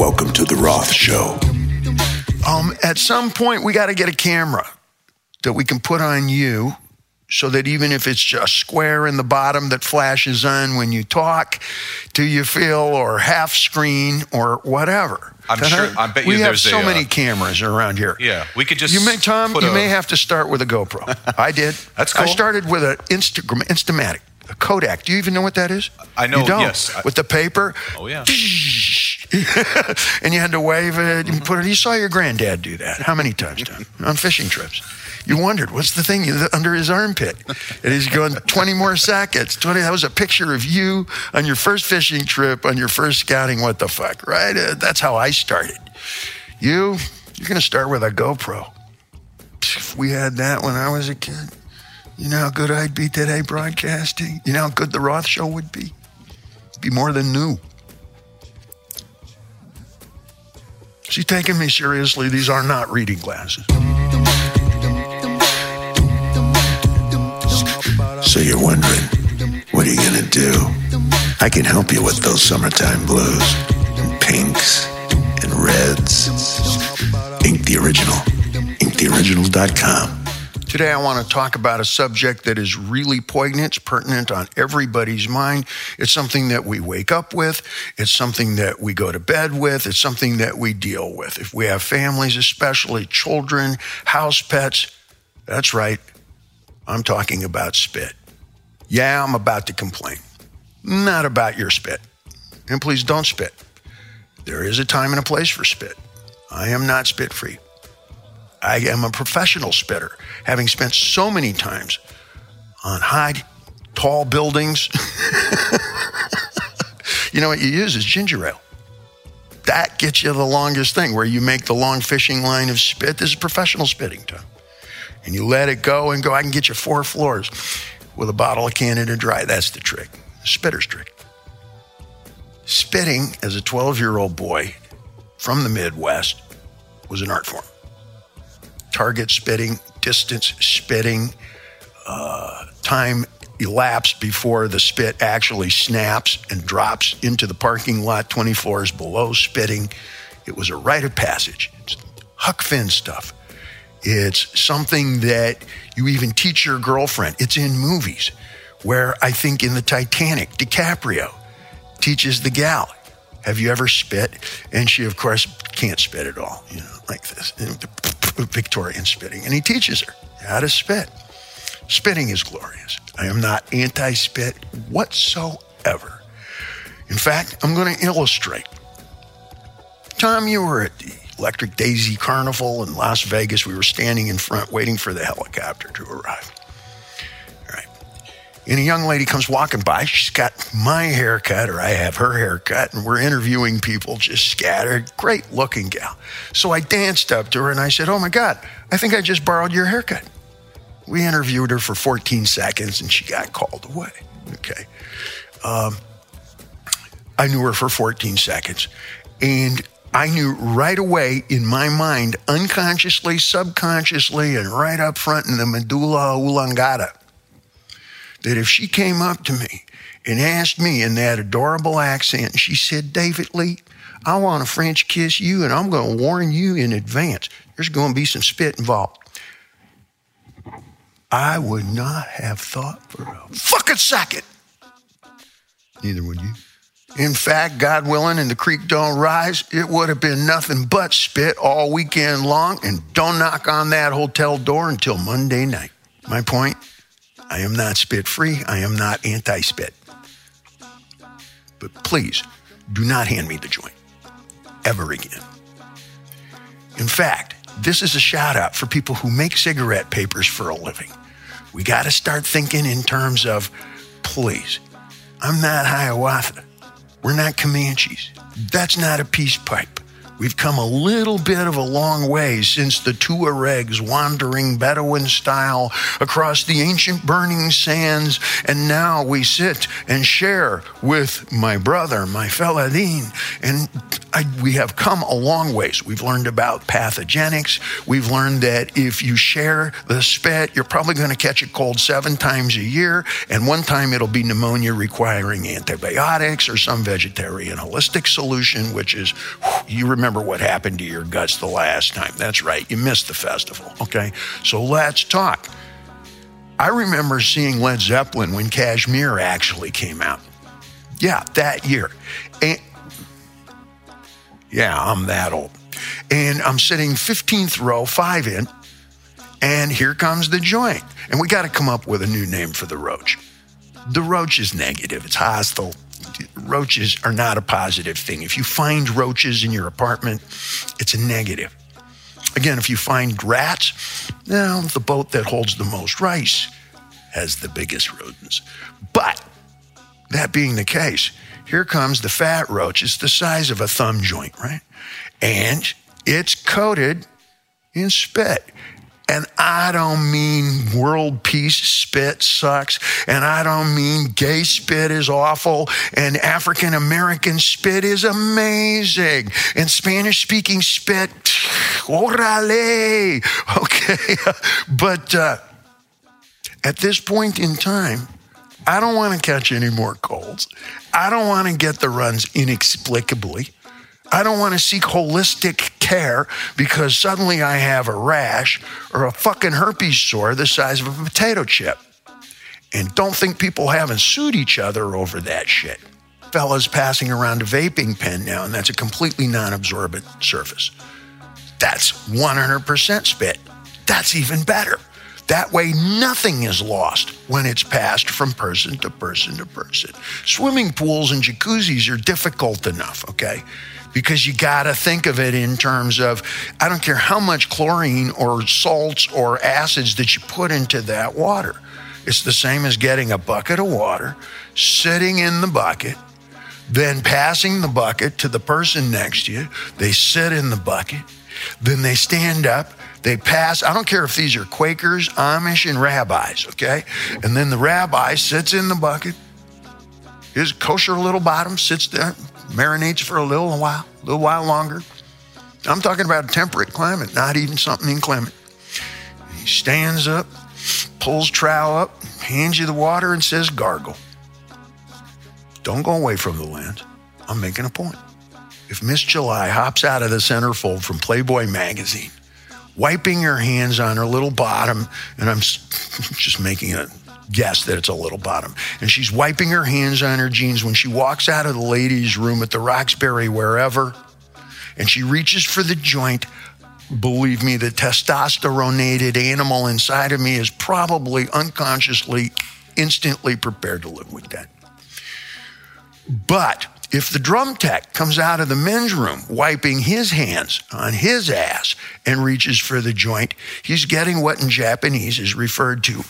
Welcome to the Roth Show. Um, at some point, we got to get a camera that we can put on you so that even if it's just square in the bottom that flashes on when you talk to you feel or half screen or whatever. I'm That sure- I- I bet we you have there's so a, uh, many cameras around here. Yeah, we could just You may, Tom, you a- may have to start with a GoPro. I did. That's cool. I started with an Instagram, Instamatic, a Kodak. Do you even know what that is? I know, You don't. yes. With the paper. Oh, yeah. and you had to wave it and put it. You saw your granddad do that. How many times, Tom? On fishing trips. You wondered, what's the thing under his armpit? And he's going 20 more seconds. 20, that was a picture of you on your first fishing trip, on your first scouting, what the fuck, right? Uh, that's how I started. You, you're going to start with a GoPro. If we had that when I was a kid, you know how good I'd be today broadcasting? You know how good the Roth show would be? Be more than new. Is he taking me seriously? These are not reading glasses. So you're wondering, what are you gonna do? I can help you with those summertime blues and pinks and reds. Ink the original. InkTheOriginal.com. Today, I want to talk about a subject that is really poignant, pertinent on everybody's mind. It's something that we wake up with, it's something that we go to bed with, it's something that we deal with. If we have families, especially children, house pets, that's right, I'm talking about spit. Yeah, I'm about to complain. Not about your spit. And please don't spit. There is a time and a place for spit. I am not spit free. I am a professional spitter, having spent so many times on high, tall buildings. you know what you use is ginger ale. That gets you the longest thing where you make the long fishing line of spit. This is professional spitting time. And you let it go and go. I can get you four floors with a bottle of Canada Dry. That's the trick. Spitter's trick. Spitting as a 12 year old boy from the Midwest was an art form target spitting, distance spitting, uh, time elapsed before the spit actually snaps and drops into the parking lot 20 floors below spitting. It was a rite of passage. It's Huck Finn stuff. It's something that you even teach your girlfriend. It's in movies where I think in the Titanic, DiCaprio teaches the gal, have you ever spit? And she, of course, can't spit at all, you know, like this. Victorian spitting. And he teaches her how to spit. Spitting is glorious. I am not anti spit whatsoever. In fact, I'm going to illustrate. Tom, you were at the Electric Daisy Carnival in Las Vegas. We were standing in front waiting for the helicopter to arrive. And a young lady comes walking by. She's got my haircut, or I have her haircut, and we're interviewing people just scattered. Great looking gal. So I danced up to her and I said, Oh my God, I think I just borrowed your haircut. We interviewed her for 14 seconds and she got called away. Okay. Um, I knew her for 14 seconds. And I knew right away in my mind, unconsciously, subconsciously, and right up front in the medulla oblongata, that if she came up to me and asked me in that adorable accent, and she said, David Lee, I want to French kiss you, and I'm going to warn you in advance. There's going to be some spit involved. I would not have thought for a fucking second. Neither would you. In fact, God willing, and the creek don't rise, it would have been nothing but spit all weekend long. And don't knock on that hotel door until Monday night. My point I am not spit free. I am not anti spit. But please do not hand me the joint ever again. In fact, this is a shout out for people who make cigarette papers for a living. We got to start thinking in terms of, please, I'm not Hiawatha. We're not Comanches. That's not a peace pipe. We've come a little bit of a long way since the Tuaregs wandering Bedouin style across the ancient burning sands, and now we sit and share with my brother, my Feladin, and I, we have come a long ways. We've learned about pathogenics. We've learned that if you share the spit, you're probably going to catch a cold seven times a year, and one time it'll be pneumonia requiring antibiotics or some vegetarian holistic solution, which is, you remember remember what happened to your guts the last time. That's right, you missed the festival, okay? So let's talk. I remember seeing Led Zeppelin when Kashmir actually came out. Yeah, that year. And yeah, I'm that old. And I'm sitting 15th row, five in, and here comes the joint. And we got to come up with a new name for the roach. The roach is negative, it's hostile, roaches are not a positive thing. If you find roaches in your apartment, it's a negative. Again, if you find rats, now the boat that holds the most rice has the biggest rodents. But that being the case, here comes the fat roach. It's the size of a thumb joint, right? And it's coated in spit. And I don't mean world peace spit sucks. And I don't mean gay spit is awful. And African American spit is amazing. And Spanish speaking spit, orale. Okay. but uh, at this point in time, I don't want to catch any more colds. I don't want to get the runs inexplicably. I don't want to seek holistic care because suddenly I have a rash or a fucking herpes sore the size of a potato chip. And don't think people haven't sued each other over that shit. Fellas passing around a vaping pen now, and that's a completely non absorbent surface. That's 100% spit. That's even better. That way, nothing is lost when it's passed from person to person to person. Swimming pools and jacuzzis are difficult enough, okay? Because you got to think of it in terms of I don't care how much chlorine or salts or acids that you put into that water. It's the same as getting a bucket of water, sitting in the bucket, then passing the bucket to the person next to you. They sit in the bucket, then they stand up, they pass. I don't care if these are Quakers, Amish, and rabbis, okay? And then the rabbi sits in the bucket. His kosher little bottom sits there, marinates for a little while, a little while longer. I'm talking about a temperate climate, not even something inclement. He stands up, pulls trowel up, hands you the water, and says, gargle. Don't go away from the land. I'm making a point. If Miss July hops out of the centerfold from Playboy magazine, wiping her hands on her little bottom, and I'm just making a guess that it's a little bottom. And she's wiping her hands on her jeans when she walks out of the ladies' room at the Roxbury, wherever, and she reaches for the joint. Believe me, the testosteronated animal inside of me is probably unconsciously, instantly prepared to live with that. But if the drum tech comes out of the men's room wiping his hands on his ass and reaches for the joint, he's getting what in Japanese is referred to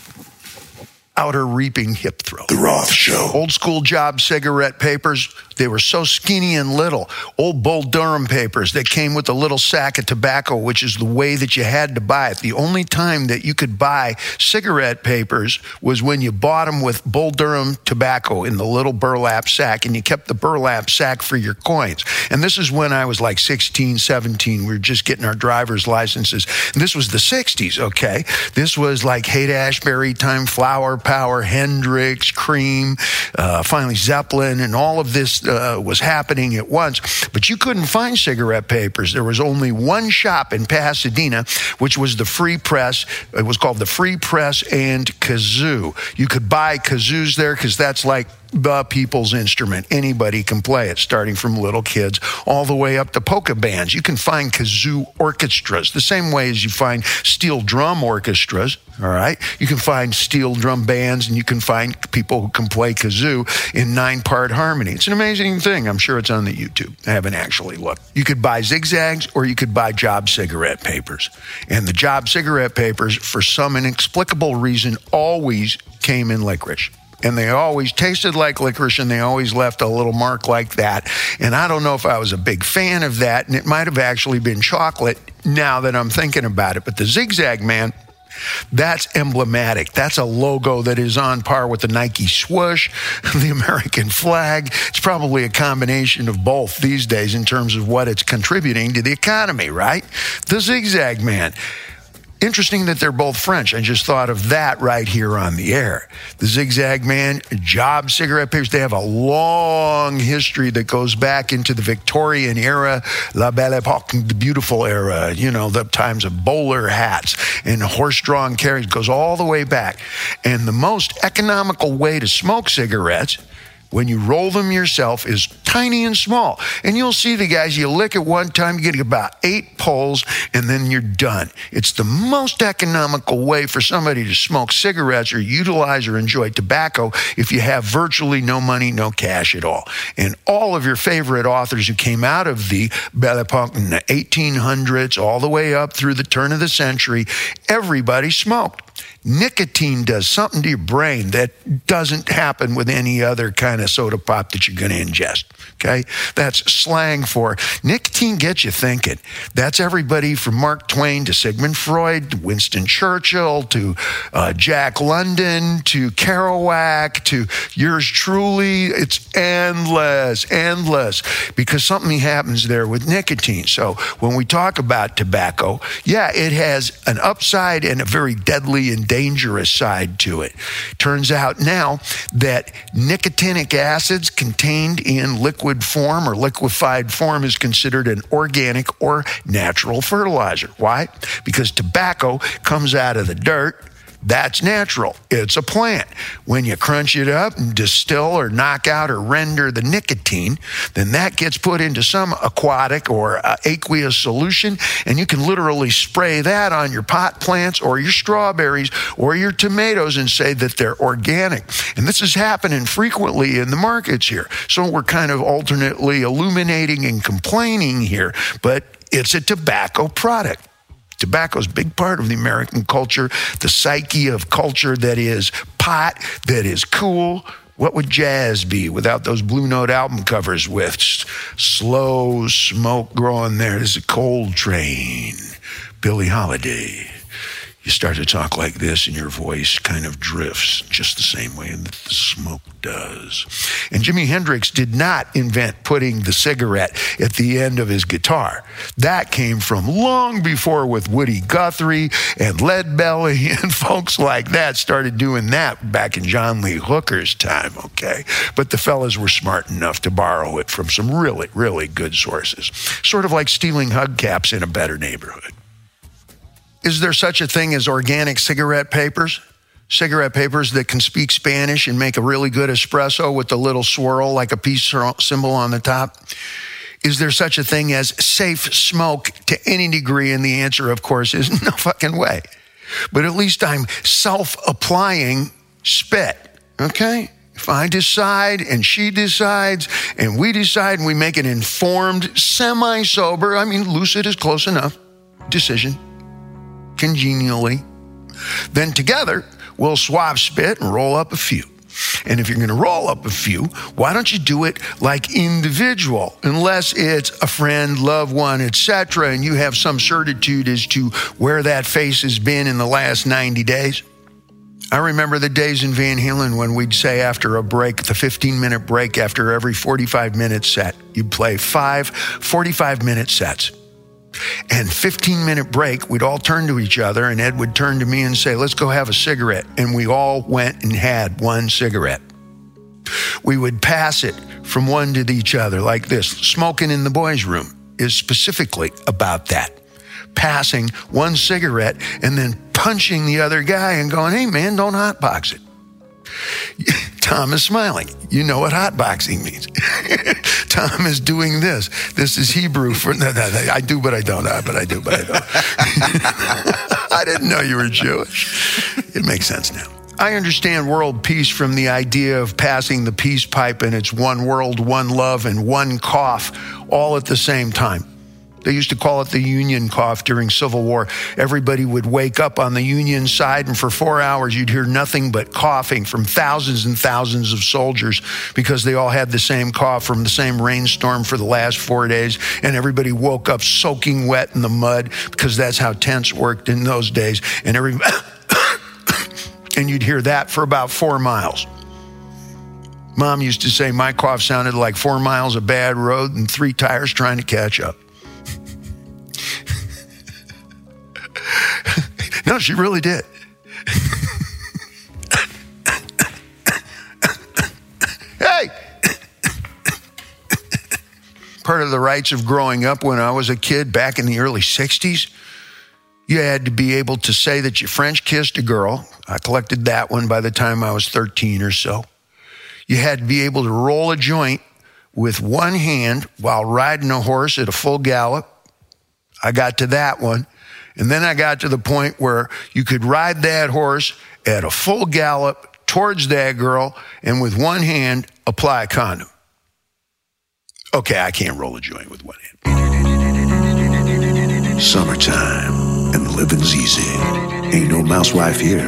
outer reaping hip throw. The Roth Show. Old school job cigarette papers, they were so skinny and little. Old Bull Durham papers that came with a little sack of tobacco, which is the way that you had to buy it. The only time that you could buy cigarette papers was when you bought them with Bull Durham tobacco in the little burlap sack, and you kept the burlap sack for your coins. And this is when I was like 16, 17. We were just getting our driver's licenses. And this was the 60s, okay? This was like Haight Ashbury time, flower power, Hendrix, Cream, uh, finally Zeppelin, and all of this uh, was happening at once, but you couldn't find cigarette papers. There was only one shop in Pasadena, which was the Free Press. It was called the Free Press and Kazoo. You could buy kazoos there because that's like the people's instrument. Anybody can play it, starting from little kids all the way up to polka bands. You can find kazoo orchestras the same way as you find steel drum orchestras. All right. You can find steel drum bands and you can find people who can play kazoo in nine part harmony. It's an amazing thing. I'm sure it's on the YouTube. I haven't actually looked. You could buy zigzags or you could buy job cigarette papers. And the job cigarette papers, for some inexplicable reason, always came in licorice And they always tasted like licorice and they always left a little mark like that. And I don't know if I was a big fan of that. And it might have actually been chocolate now that I'm thinking about it. But the Zigzag Man, that's emblematic. That's a logo that is on par with the Nike swoosh, the American flag. It's probably a combination of both these days in terms of what it's contributing to the economy, right? The Zigzag Man. Interesting that they're both French. I just thought of that right here on the air. The Zigzag Man, Job cigarette papers, they have a long history that goes back into the Victorian era, La Belle Epoque, the beautiful era, you know, the times of bowler hats and horse drawn carriage goes all the way back. And the most economical way to smoke cigarettes when you roll them yourself is tiny and small. And you'll see the guys, you lick at one time, you get about eight pulls, and then you're done. It's the most economical way for somebody to smoke cigarettes or utilize or enjoy tobacco if you have virtually no money, no cash at all. And all of your favorite authors who came out of the Belle Epoque in the 1800s, all the way up through the turn of the century, everybody smoked. Nicotine does something to your brain that doesn't happen with any other kind of soda pop that you're going to ingest. Okay. That's slang for nicotine gets you thinking. That's everybody from Mark Twain to Sigmund Freud to Winston Churchill to uh, Jack London to Kerouac to yours truly. It's endless, endless because something happens there with nicotine. So when we talk about tobacco, yeah, it has an upside and a very deadly and dangerous side to it. Turns out now that nicotinic acids contained in liquid form or liquefied form is considered an organic or natural fertilizer. Why? Because tobacco comes out of the dirt that's natural. It's a plant. When you crunch it up and distill or knock out or render the nicotine, then that gets put into some aquatic or uh, aqueous solution, and you can literally spray that on your pot plants or your strawberries or your tomatoes and say that they're organic. And this is happening frequently in the markets here. So we're kind of alternately illuminating and complaining here, but it's a tobacco product. Tobacco is a big part of the American culture, the psyche of culture that is pot, that is cool. What would jazz be without those Blue Note album covers with slow smoke growing there? There's a Coltrane. Billie Holiday you start to talk like this and your voice kind of drifts just the same way that the smoke does. And Jimi Hendrix did not invent putting the cigarette at the end of his guitar. That came from long before with Woody Guthrie and Lead Belly and folks like that started doing that back in John Lee Hooker's time, okay? But the fellas were smart enough to borrow it from some really, really good sources. Sort of like stealing hubcaps in a better neighborhood. Is there such a thing as organic cigarette papers? Cigarette papers that can speak Spanish and make a really good espresso with a little swirl like a peace symbol on the top? Is there such a thing as safe smoke to any degree? And the answer, of course, is no fucking way. But at least I'm self applying spit, okay? If I decide and she decides and we decide and we make an informed, semi sober, I mean, lucid is close enough decision congenially. Then together, we'll swab spit and roll up a few. And if you're going to roll up a few, why don't you do it like individual, unless it's a friend, loved one, etc., and you have some certitude as to where that face has been in the last 90 days? I remember the days in Van Halen when we'd say after a break, the 15 minute break after every 45 minute set, you'd play five 45 minute sets. And 15 minute break, we'd all turn to each other, and Ed would turn to me and say, Let's go have a cigarette. And we all went and had one cigarette. We would pass it from one to each other like this. Smoking in the boys' room is specifically about that. Passing one cigarette and then punching the other guy and going, Hey, man, don't hotbox it. Tom is smiling. You know what hotboxing means. Tom is doing this. This is Hebrew for no, no, no, I do, but I don't. Uh, but I do, but I don't. I didn't know you were Jewish. It makes sense now. I understand world peace from the idea of passing the peace pipe and it's one world, one love, and one cough all at the same time. They used to call it the Union cough during Civil War. Everybody would wake up on the Union side, and for four hours, you'd hear nothing but coughing from thousands and thousands of soldiers because they all had the same cough from the same rainstorm for the last four days. And everybody woke up soaking wet in the mud because that's how tents worked in those days. And every and you'd hear that for about four miles. Mom used to say my cough sounded like four miles of bad road and three tires trying to catch up. No, she really did. hey! Part of the rights of growing up when I was a kid back in the early 60s, you had to be able to say that you French kissed a girl. I collected that one by the time I was 13 or so. You had to be able to roll a joint with one hand while riding a horse at a full gallop. I got to that one. And then I got to the point where you could ride that horse at a full gallop towards that girl and with one hand apply a condom. Okay, I can't roll a joint with one hand. Summertime and the living's easy. Ain't no mousewife here.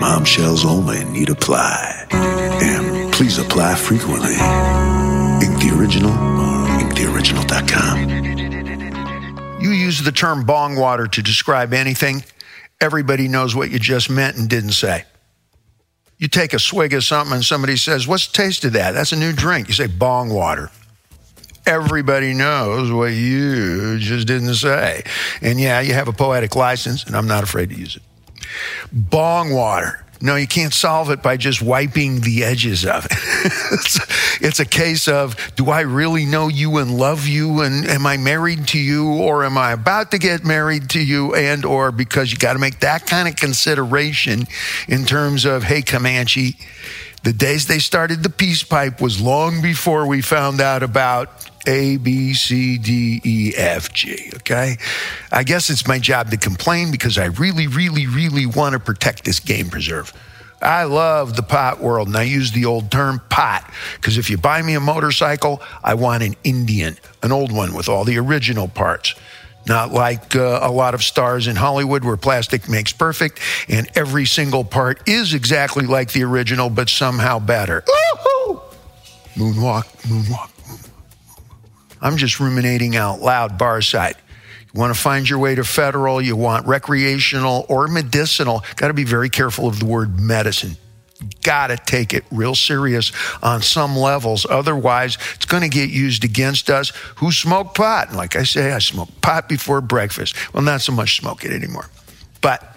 Mom shells only need apply. And please apply frequently. Ink the original or inktheoriginal.com. You use the term bong water to describe anything, everybody knows what you just meant and didn't say. You take a swig of something and somebody says, What's the taste of that? That's a new drink. You say bong water. Everybody knows what you just didn't say. And yeah, you have a poetic license, and I'm not afraid to use it. Bong water. No, you can't solve it by just wiping the edges of it. it's, it's, a case of do I really know you and love you and am I married to you or am I about to get married to you and or because you got to make that kind of consideration in terms of hey Comanche, the days they started the peace pipe was long before we found out about a, B, C, D, E, F, G. Okay. I guess it's my job to complain because I really, really, really want to protect this game preserve. I love the pot world, and I use the old term pot because if you buy me a motorcycle, I want an Indian, an old one with all the original parts. Not like uh, a lot of stars in Hollywood where plastic makes perfect and every single part is exactly like the original, but somehow better. Woo-hoo! Moonwalk, moonwalk. I'm just ruminating out loud, bar side. You want to find your way to federal, you want recreational or medicinal. Got to be very careful of the word medicine. Got to take it real serious on some levels. Otherwise, it's going to get used against us who smoke pot. And like I say, I smoke pot before breakfast. Well, not so much smoke it anymore. But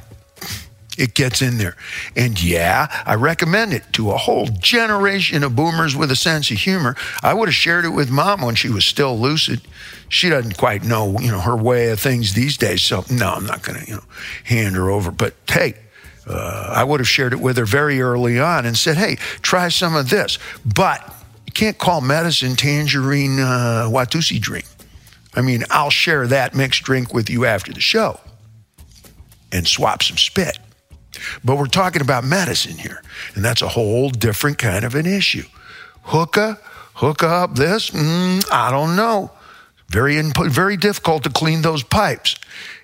it gets in there. And yeah, I recommend it to a whole generation of boomers with a sense of humor. I would have shared it with mom when she was still lucid. She doesn't quite know, you know, her way of things these days. So no, I'm not going to, you know, hand her over. But hey, uh, I would have shared it with her very early on and said, hey, try some of this. But you can't call medicine tangerine uh, Watusi drink. I mean, I'll share that mixed drink with you after the show and swap some spit. But we're talking about medicine here, and that's a whole different kind of an issue. Hookah, hook up this, mm, I don't know. Very input, very difficult to clean those pipes.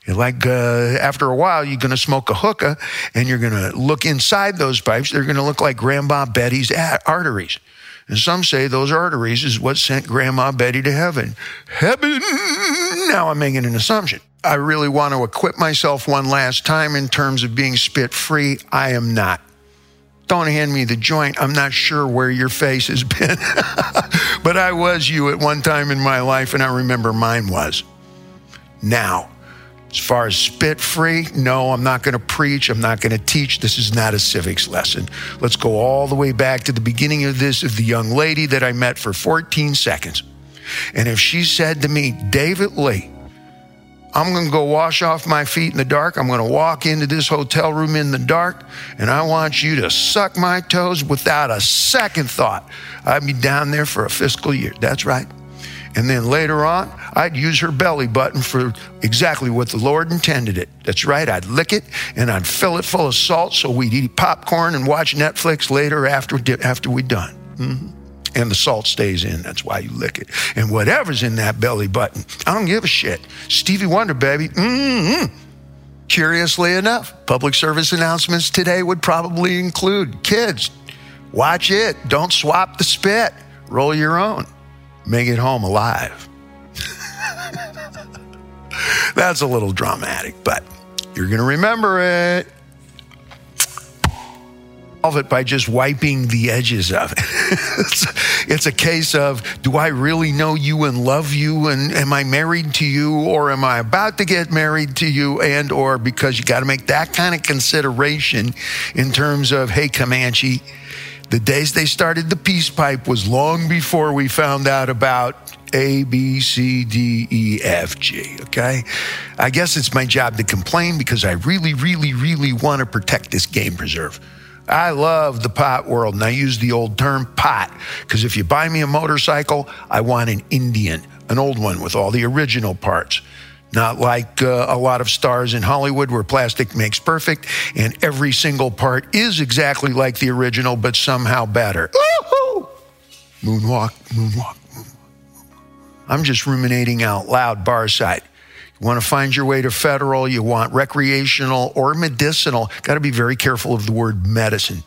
And like uh, after a while, you're going to smoke a hookah, and you're going to look inside those pipes. They're going to look like Grandma Betty's arteries. And some say those arteries is what sent Grandma Betty to heaven. Heaven! Now I'm making an assumption. I really want to equip myself one last time in terms of being spit free. I am not. Don't hand me the joint. I'm not sure where your face has been. but I was you at one time in my life, and I remember mine was. Now, as far as spit free, no, I'm not going to preach. I'm not going to teach. This is not a civics lesson. Let's go all the way back to the beginning of this of the young lady that I met for 14 seconds. And if she said to me, David Lee, I'm going to go wash off my feet in the dark. I'm going to walk into this hotel room in the dark, and I want you to suck my toes without a second thought. I'd be down there for a fiscal year. That's right. And then later on, I'd use her belly button for exactly what the Lord intended it. That's right. I'd lick it and I'd fill it full of salt so we'd eat popcorn and watch Netflix later after, after we'd done. Mm-hmm. And the salt stays in. That's why you lick it. And whatever's in that belly button, I don't give a shit. Stevie Wonder, baby. Mm-hmm. Curiously enough, public service announcements today would probably include kids, watch it, don't swap the spit, roll your own, make it home alive. That's a little dramatic, but you're going to remember it solve it by just wiping the edges of it. it's, it's, a case of do I really know you and love you and am I married to you or am I about to get married to you and or because you got to make that kind of consideration in terms of hey Comanche the days they started the peace pipe was long before we found out about a, B, C, D, E, F, G. Okay? I guess it's my job to complain because I really, really, really want to protect this game preserve. I love the pot world, and I use the old term pot because if you buy me a motorcycle, I want an Indian, an old one with all the original parts. Not like uh, a lot of stars in Hollywood where plastic makes perfect and every single part is exactly like the original, but somehow better. Woo-hoo! Moonwalk, moonwalk, moonwalk. I'm just ruminating out loud, bar side. Want to find your way to federal, you want recreational or medicinal. Got to be very careful of the word medicine.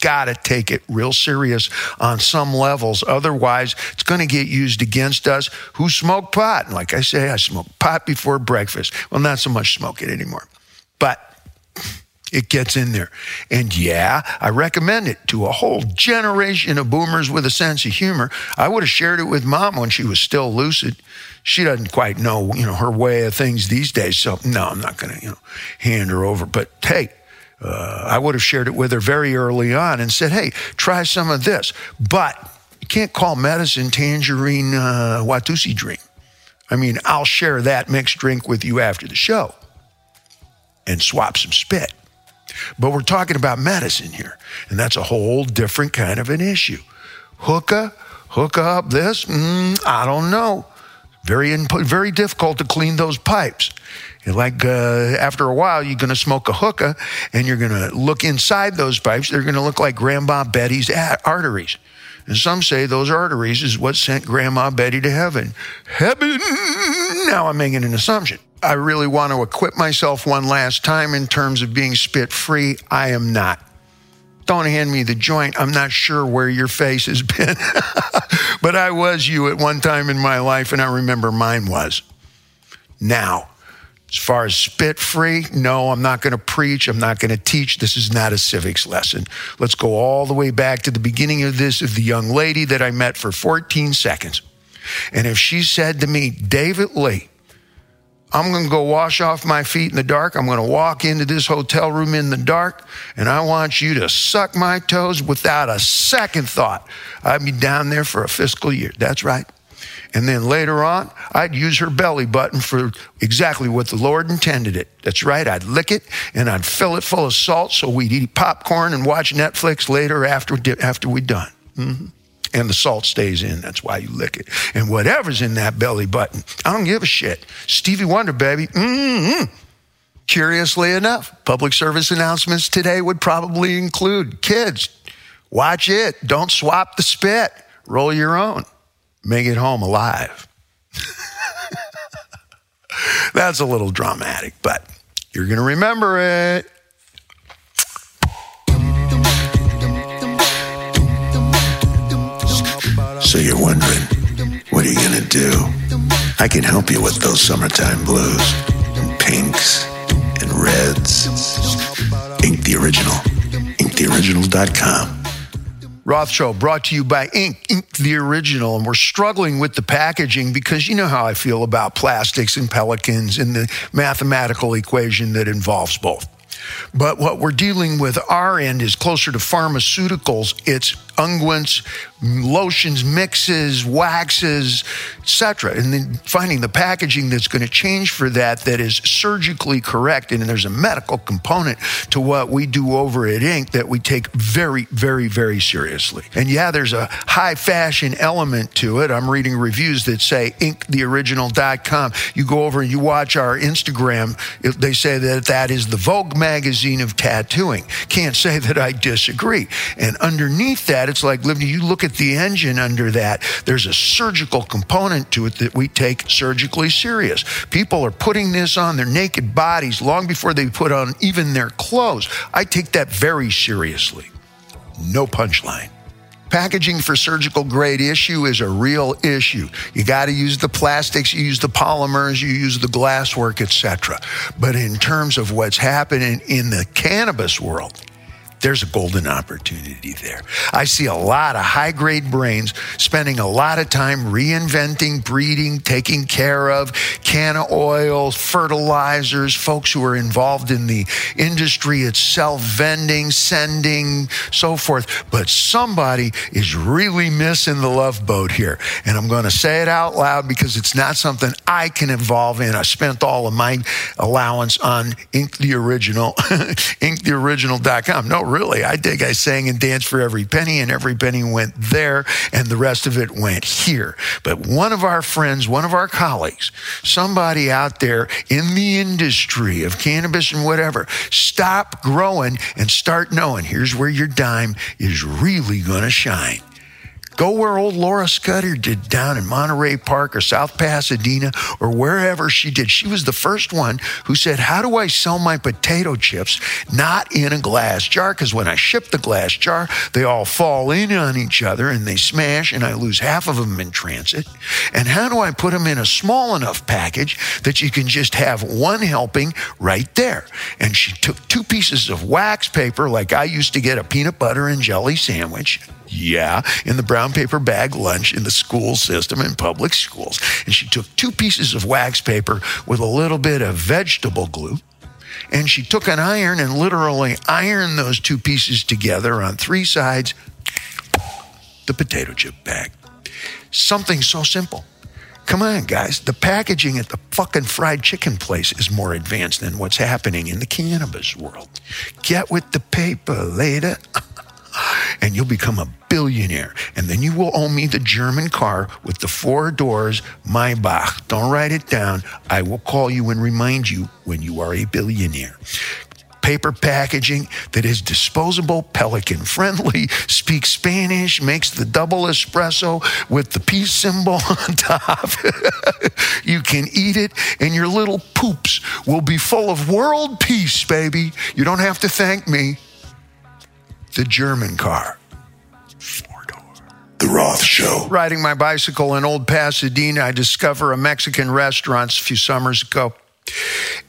Got to take it real serious on some levels. Otherwise, it's going to get used against us who smoke pot. And like I say, I smoke pot before breakfast. Well, not so much smoke it anymore. But it gets in there. And yeah, I recommend it to a whole generation of boomers with a sense of humor. I would have shared it with mom when she was still lucid she doesn't quite know, you know, her way of things these days. So no, I'm not going to, you know, hand her over. But hey, uh, I would have shared it with her very early on and said, hey, try some of this. But you can't call medicine tangerine uh, Watusi drink. I mean, I'll share that mixed drink with you after the show and swap some spit. But we're talking about medicine here, and that's a whole different kind of an issue. Hookah, hook up this, mm, I don't know. Very, very difficult to clean those pipes. Like uh, after a while, you're going to smoke a hookah and you're going to look inside those pipes. They're going to look like Grandma Betty's arteries. And some say those arteries is what sent Grandma Betty to heaven. Heaven! Now I'm making an assumption. I really want to equip myself one last time in terms of being spit free. I am not. Don't hand me the joint. I'm not sure where your face has been. but I was you at one time in my life, and I remember mine was. Now, as far as spit free, no, I'm not going to preach. I'm not going to teach. This is not a civics lesson. Let's go all the way back to the beginning of this of the young lady that I met for 14 seconds. And if she said to me, David Lee, I'm going to go wash off my feet in the dark. I'm going to walk into this hotel room in the dark, and I want you to suck my toes without a second thought. I'd be down there for a fiscal year. That's right. And then later on, I'd use her belly button for exactly what the Lord intended it. That's right. I'd lick it and I'd fill it full of salt so we'd eat popcorn and watch Netflix later after, after we'd done. Mm-hmm and the salt stays in. That's why you lick it. And whatever's in that belly button, I don't give a shit. Stevie Wonder, baby. Mm-hmm. Curiously enough, public service announcements today would probably include kids, watch it, don't swap the spit, roll your own, make it home alive. That's a little dramatic, but you're going to remember it. So you're wondering, what are you gonna do? I can help you with those summertime blues, and pinks, and reds. Ink the Original. InkTheOriginal.com. Roth brought to you by Ink, Ink the Original. And we're struggling with the packaging because you know how I feel about plastics and pelicans and the mathematical equation that involves both. But what we're dealing with our end is closer to pharmaceuticals. It's unguents, lotions, mixes, waxes, etc. And then finding the packaging that's going to change for that that is surgically correct. And there's a medical component to what we do over at Ink that we take very, very, very seriously. And yeah, there's a high fashion element to it. I'm reading reviews that say inktheoriginal.com. You go over and you watch our Instagram, they say that that is the Vogue magazine of tattooing. Can't say that I disagree. And underneath that, that, it's like living. You look at the engine under that, there's a surgical component to it that we take surgically serious. People are putting this on their naked bodies long before they put on even their clothes. I take that very seriously. No punchline. Packaging for surgical grade issue is a real issue. You got to use the plastics, you use the polymers, you use the glasswork, etc. But in terms of what's happening in the cannabis world, there's a golden opportunity there. I see a lot of high grade brains spending a lot of time reinventing, breeding, taking care of canna oils, fertilizers, folks who are involved in the industry itself, vending, sending, so forth. But somebody is really missing the love boat here. And I'm going to say it out loud because it's not something I can involve in. I spent all of my allowance on Ink the Original, inktheoriginal.com. No, really. I think I sang and danced for every penny, and every penny went there, and the rest of it went here. But one of our friends, one of our colleagues, somebody out there in the industry of cannabis and whatever, stop growing and start knowing here's where your dime is really going to shine. Go where old Laura Scudder did down in Monterey Park or South Pasadena or wherever she did. She was the first one who said, How do I sell my potato chips not in a glass jar? Because when I ship the glass jar, they all fall in on each other and they smash, and I lose half of them in transit. And how do I put them in a small enough package that you can just have one helping right there? And she took two pieces of wax paper, like I used to get a peanut butter and jelly sandwich yeah, in the brown paper bag lunch in the school system in public schools. And she took two pieces of wax paper with a little bit of vegetable glue. And she took an iron and literally ironed those two pieces together on three sides, the potato chip bag. Something so simple. Come on, guys. The packaging at the fucking fried chicken place is more advanced than what's happening in the cannabis world. Get with the paper later. and you'll become a billionaire. And then you will owe me the German car with the four doors, Maybach. Don't write it down. I will call you and remind you when you are a billionaire paper packaging that is disposable, pelican friendly, speaks Spanish, makes the double espresso with the peace symbol on top. you can eat it, and your little poops will be full of world peace, baby. You don't have to thank me the German car. The Roth Show. Riding my bicycle in Old Pasadena, I discover a Mexican restaurant a few summers ago.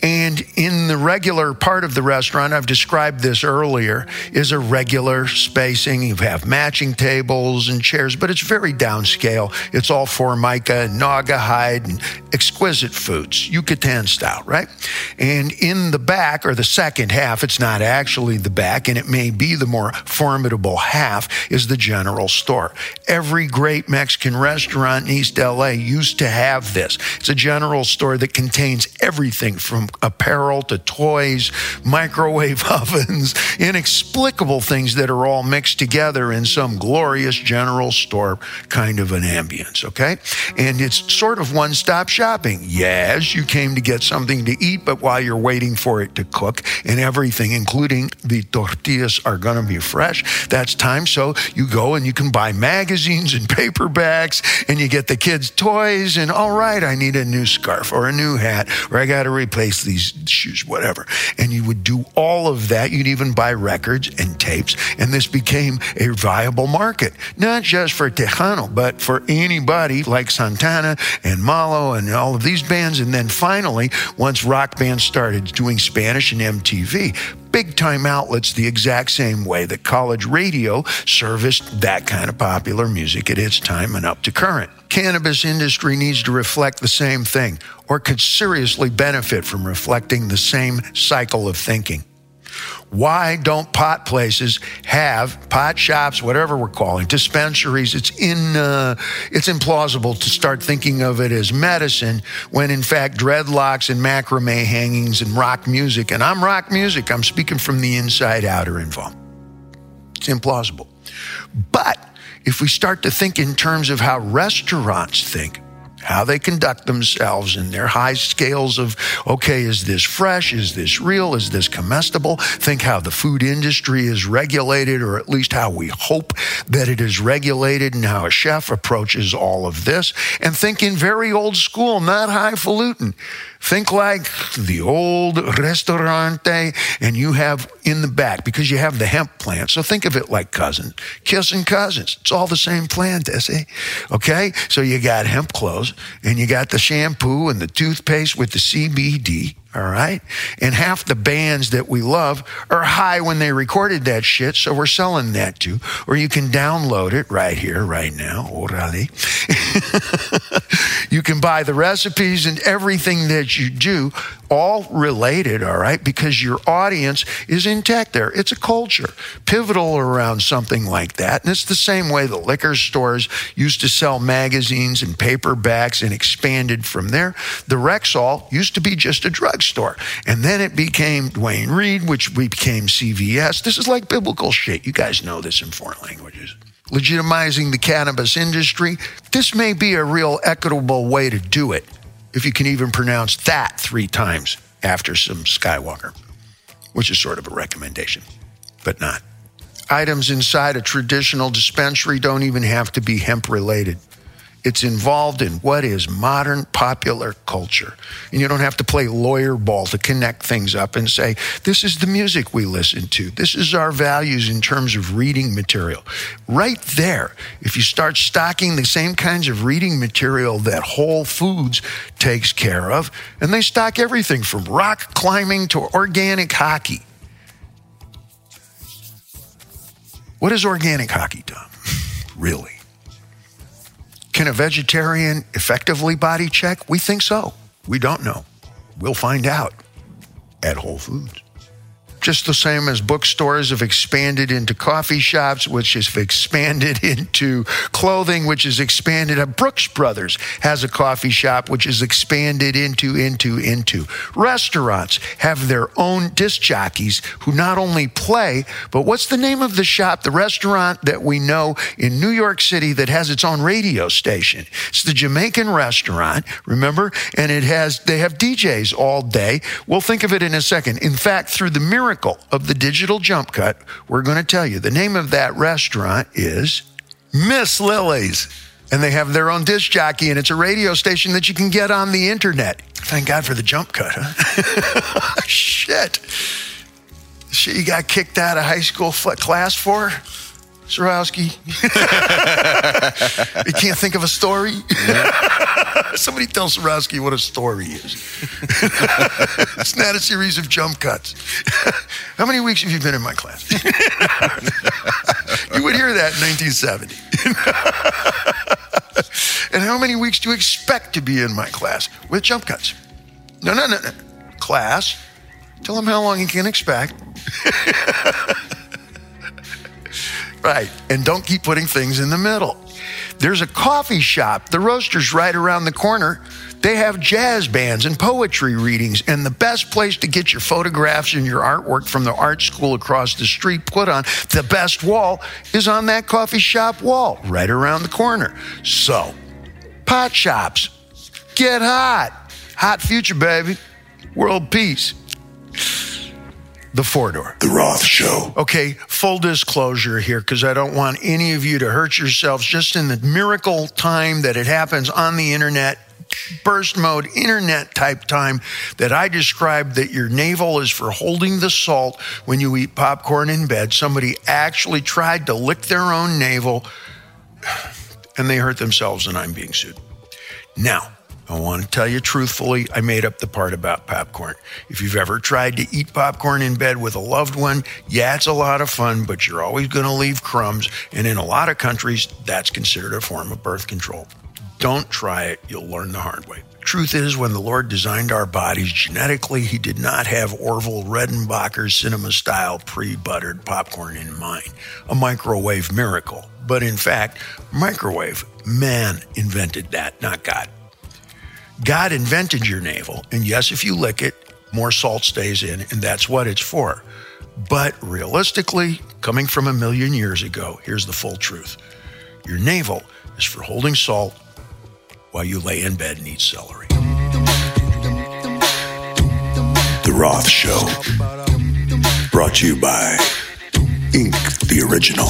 And in the regular part of the restaurant, I've described this earlier, is a regular spacing. You have matching tables and chairs, but it's very downscale. It's all formica, and Naugahyde and exquisite foods, Yucatan style, right? And in the back, or the second half, it's not actually the back, and it may be the more formidable half, is the general store. Every great Mexican restaurant in East LA used to have this. It's a general store that contains everything from apparel to toys, microwave ovens, inexplicable things that are all mixed together in some glorious general store kind of an ambience, okay? And it's sort of one stop shopping. Yes, you came to get something to eat, but while you're waiting for it to cook and everything, including the tortillas, are going to be fresh, that's time. So you go and you can buy magazines and paperbacks and you get the kids' toys. And all right, I need a new scarf or a new hat or I got to replace these shoes, whatever. And you would do all of that. You'd even buy records and tapes. And this became a viable market, not just for Tejano, but for anybody like Santana and Malo and all of these bands. And then finally, once rock bands started doing Spanish and MTV, big time outlets the exact same way that college radio serviced that kind of popular music at its time and up to current. Cannabis industry needs to reflect the same thing or could seriously benefit from reflecting the same cycle of thinking. Why don't pot places have pot shops, whatever we're calling dispensaries? It's in uh, it's implausible to start thinking of it as medicine when in fact dreadlocks and macrame hangings and rock music, and I'm rock music. I'm speaking from the inside out are involved. It's implausible, but if we start to think in terms of how restaurants think, how they conduct themselves in their high scales of, okay, is this fresh? Is this real? Is this comestible? Think how the food industry is regulated, or at least how we hope that it is regulated, and how a chef approaches all of this. And think in very old school, not highfalutin. Think like the old restaurante, and you have in the back because you have the hemp plant. So think of it like cousins, kissing cousins. It's all the same plant, eh, Essie. Okay, so you got hemp clothes, and you got the shampoo and the toothpaste with the CBD all right? And half the bands that we love are high when they recorded that shit, so we're selling that too. Or you can download it right here, right now, orale. you can buy the recipes and everything that you do, all related, all right? Because your audience is intact there. It's a culture, pivotal around something like that. And it's the same way the liquor stores used to sell magazines and paperbacks and expanded from there. The Rexall used to be just a drug drugstore. And then it became Duane Reade, which we became CVS. This is like biblical shit. You guys know this in foreign languages. Legitimizing the cannabis industry. This may be a real equitable way to do it, if you can even pronounce that three times after some Skywalker, which is sort of a recommendation, but not. Items inside a traditional dispensary don't even have to be hemp related. It's involved in what is modern popular culture. And you don't have to play lawyer ball to connect things up and say, this is the music we listen to. This is our values in terms of reading material. Right there, if you start stocking the same kinds of reading material that Whole Foods takes care of, and they stock everything from rock climbing to organic hockey. what is organic hockey, Tom? really? Can a vegetarian effectively body check? We think so. We don't know. We'll find out at Whole Foods just the same as bookstores have expanded into coffee shops, which has expanded into clothing, which has expanded. A Brooks Brothers has a coffee shop, which is expanded into, into, into. Restaurants have their own disc jockeys who not only play, but what's the name of the shop, the restaurant that we know in New York City that has its own radio station? It's the Jamaican restaurant, remember? And it has, they have DJs all day. We'll think of it in a second. In fact, through the miracle miracle of the digital jump cut, we're going to tell you. The name of that restaurant is Miss Lily's. And they have their own disc jockey, and it's a radio station that you can get on the internet. Thank God for the jump cut, huh? Shit. Shit, you got kicked out of high school class for? Surowski. you can't think of a story? Yeah. Somebody tell Surowski what a story is. it's not a series of jump cuts. How many weeks have you been in my class? you would hear that in 1970. and how many weeks do you expect to be in my class with jump cuts? No, no, no, no. Class, tell them how long you can expect. Right. And don't keep putting things in the middle. There's a coffee shop, the roaster's right around the corner. They have jazz bands and poetry readings, and the best place to get your photographs and your artwork from the art school across the street put on the best wall is on that coffee shop wall right around the corner. So, pot shops, get hot. Hot future, baby. World peace the four door. The Roth Show. Okay, full disclosure here because I don't want any of you to hurt yourselves just in the miracle time that it happens on the internet. Burst mode, internet type time that I described that your navel is for holding the salt when you eat popcorn in bed. Somebody actually tried to lick their own navel and they hurt themselves, and I'm being sued. Now, I want to tell you truthfully, I made up the part about popcorn. If you've ever tried to eat popcorn in bed with a loved one, yeah, it's a lot of fun, but you're always going to leave crumbs. And in a lot of countries, that's considered a form of birth control. Don't try it, you'll learn the hard way. Truth is, when the Lord designed our bodies genetically, He did not have Orville Redenbacher's cinema style pre buttered popcorn in mind, a microwave miracle. But in fact, microwave, man invented that, not God. God invented your navel. And yes, if you lick it, more salt stays in, and that's what it's for. But realistically, coming from a million years ago, here's the full truth your navel is for holding salt while you lay in bed and eat celery. The Roth Show. Brought to you by Ink the Original.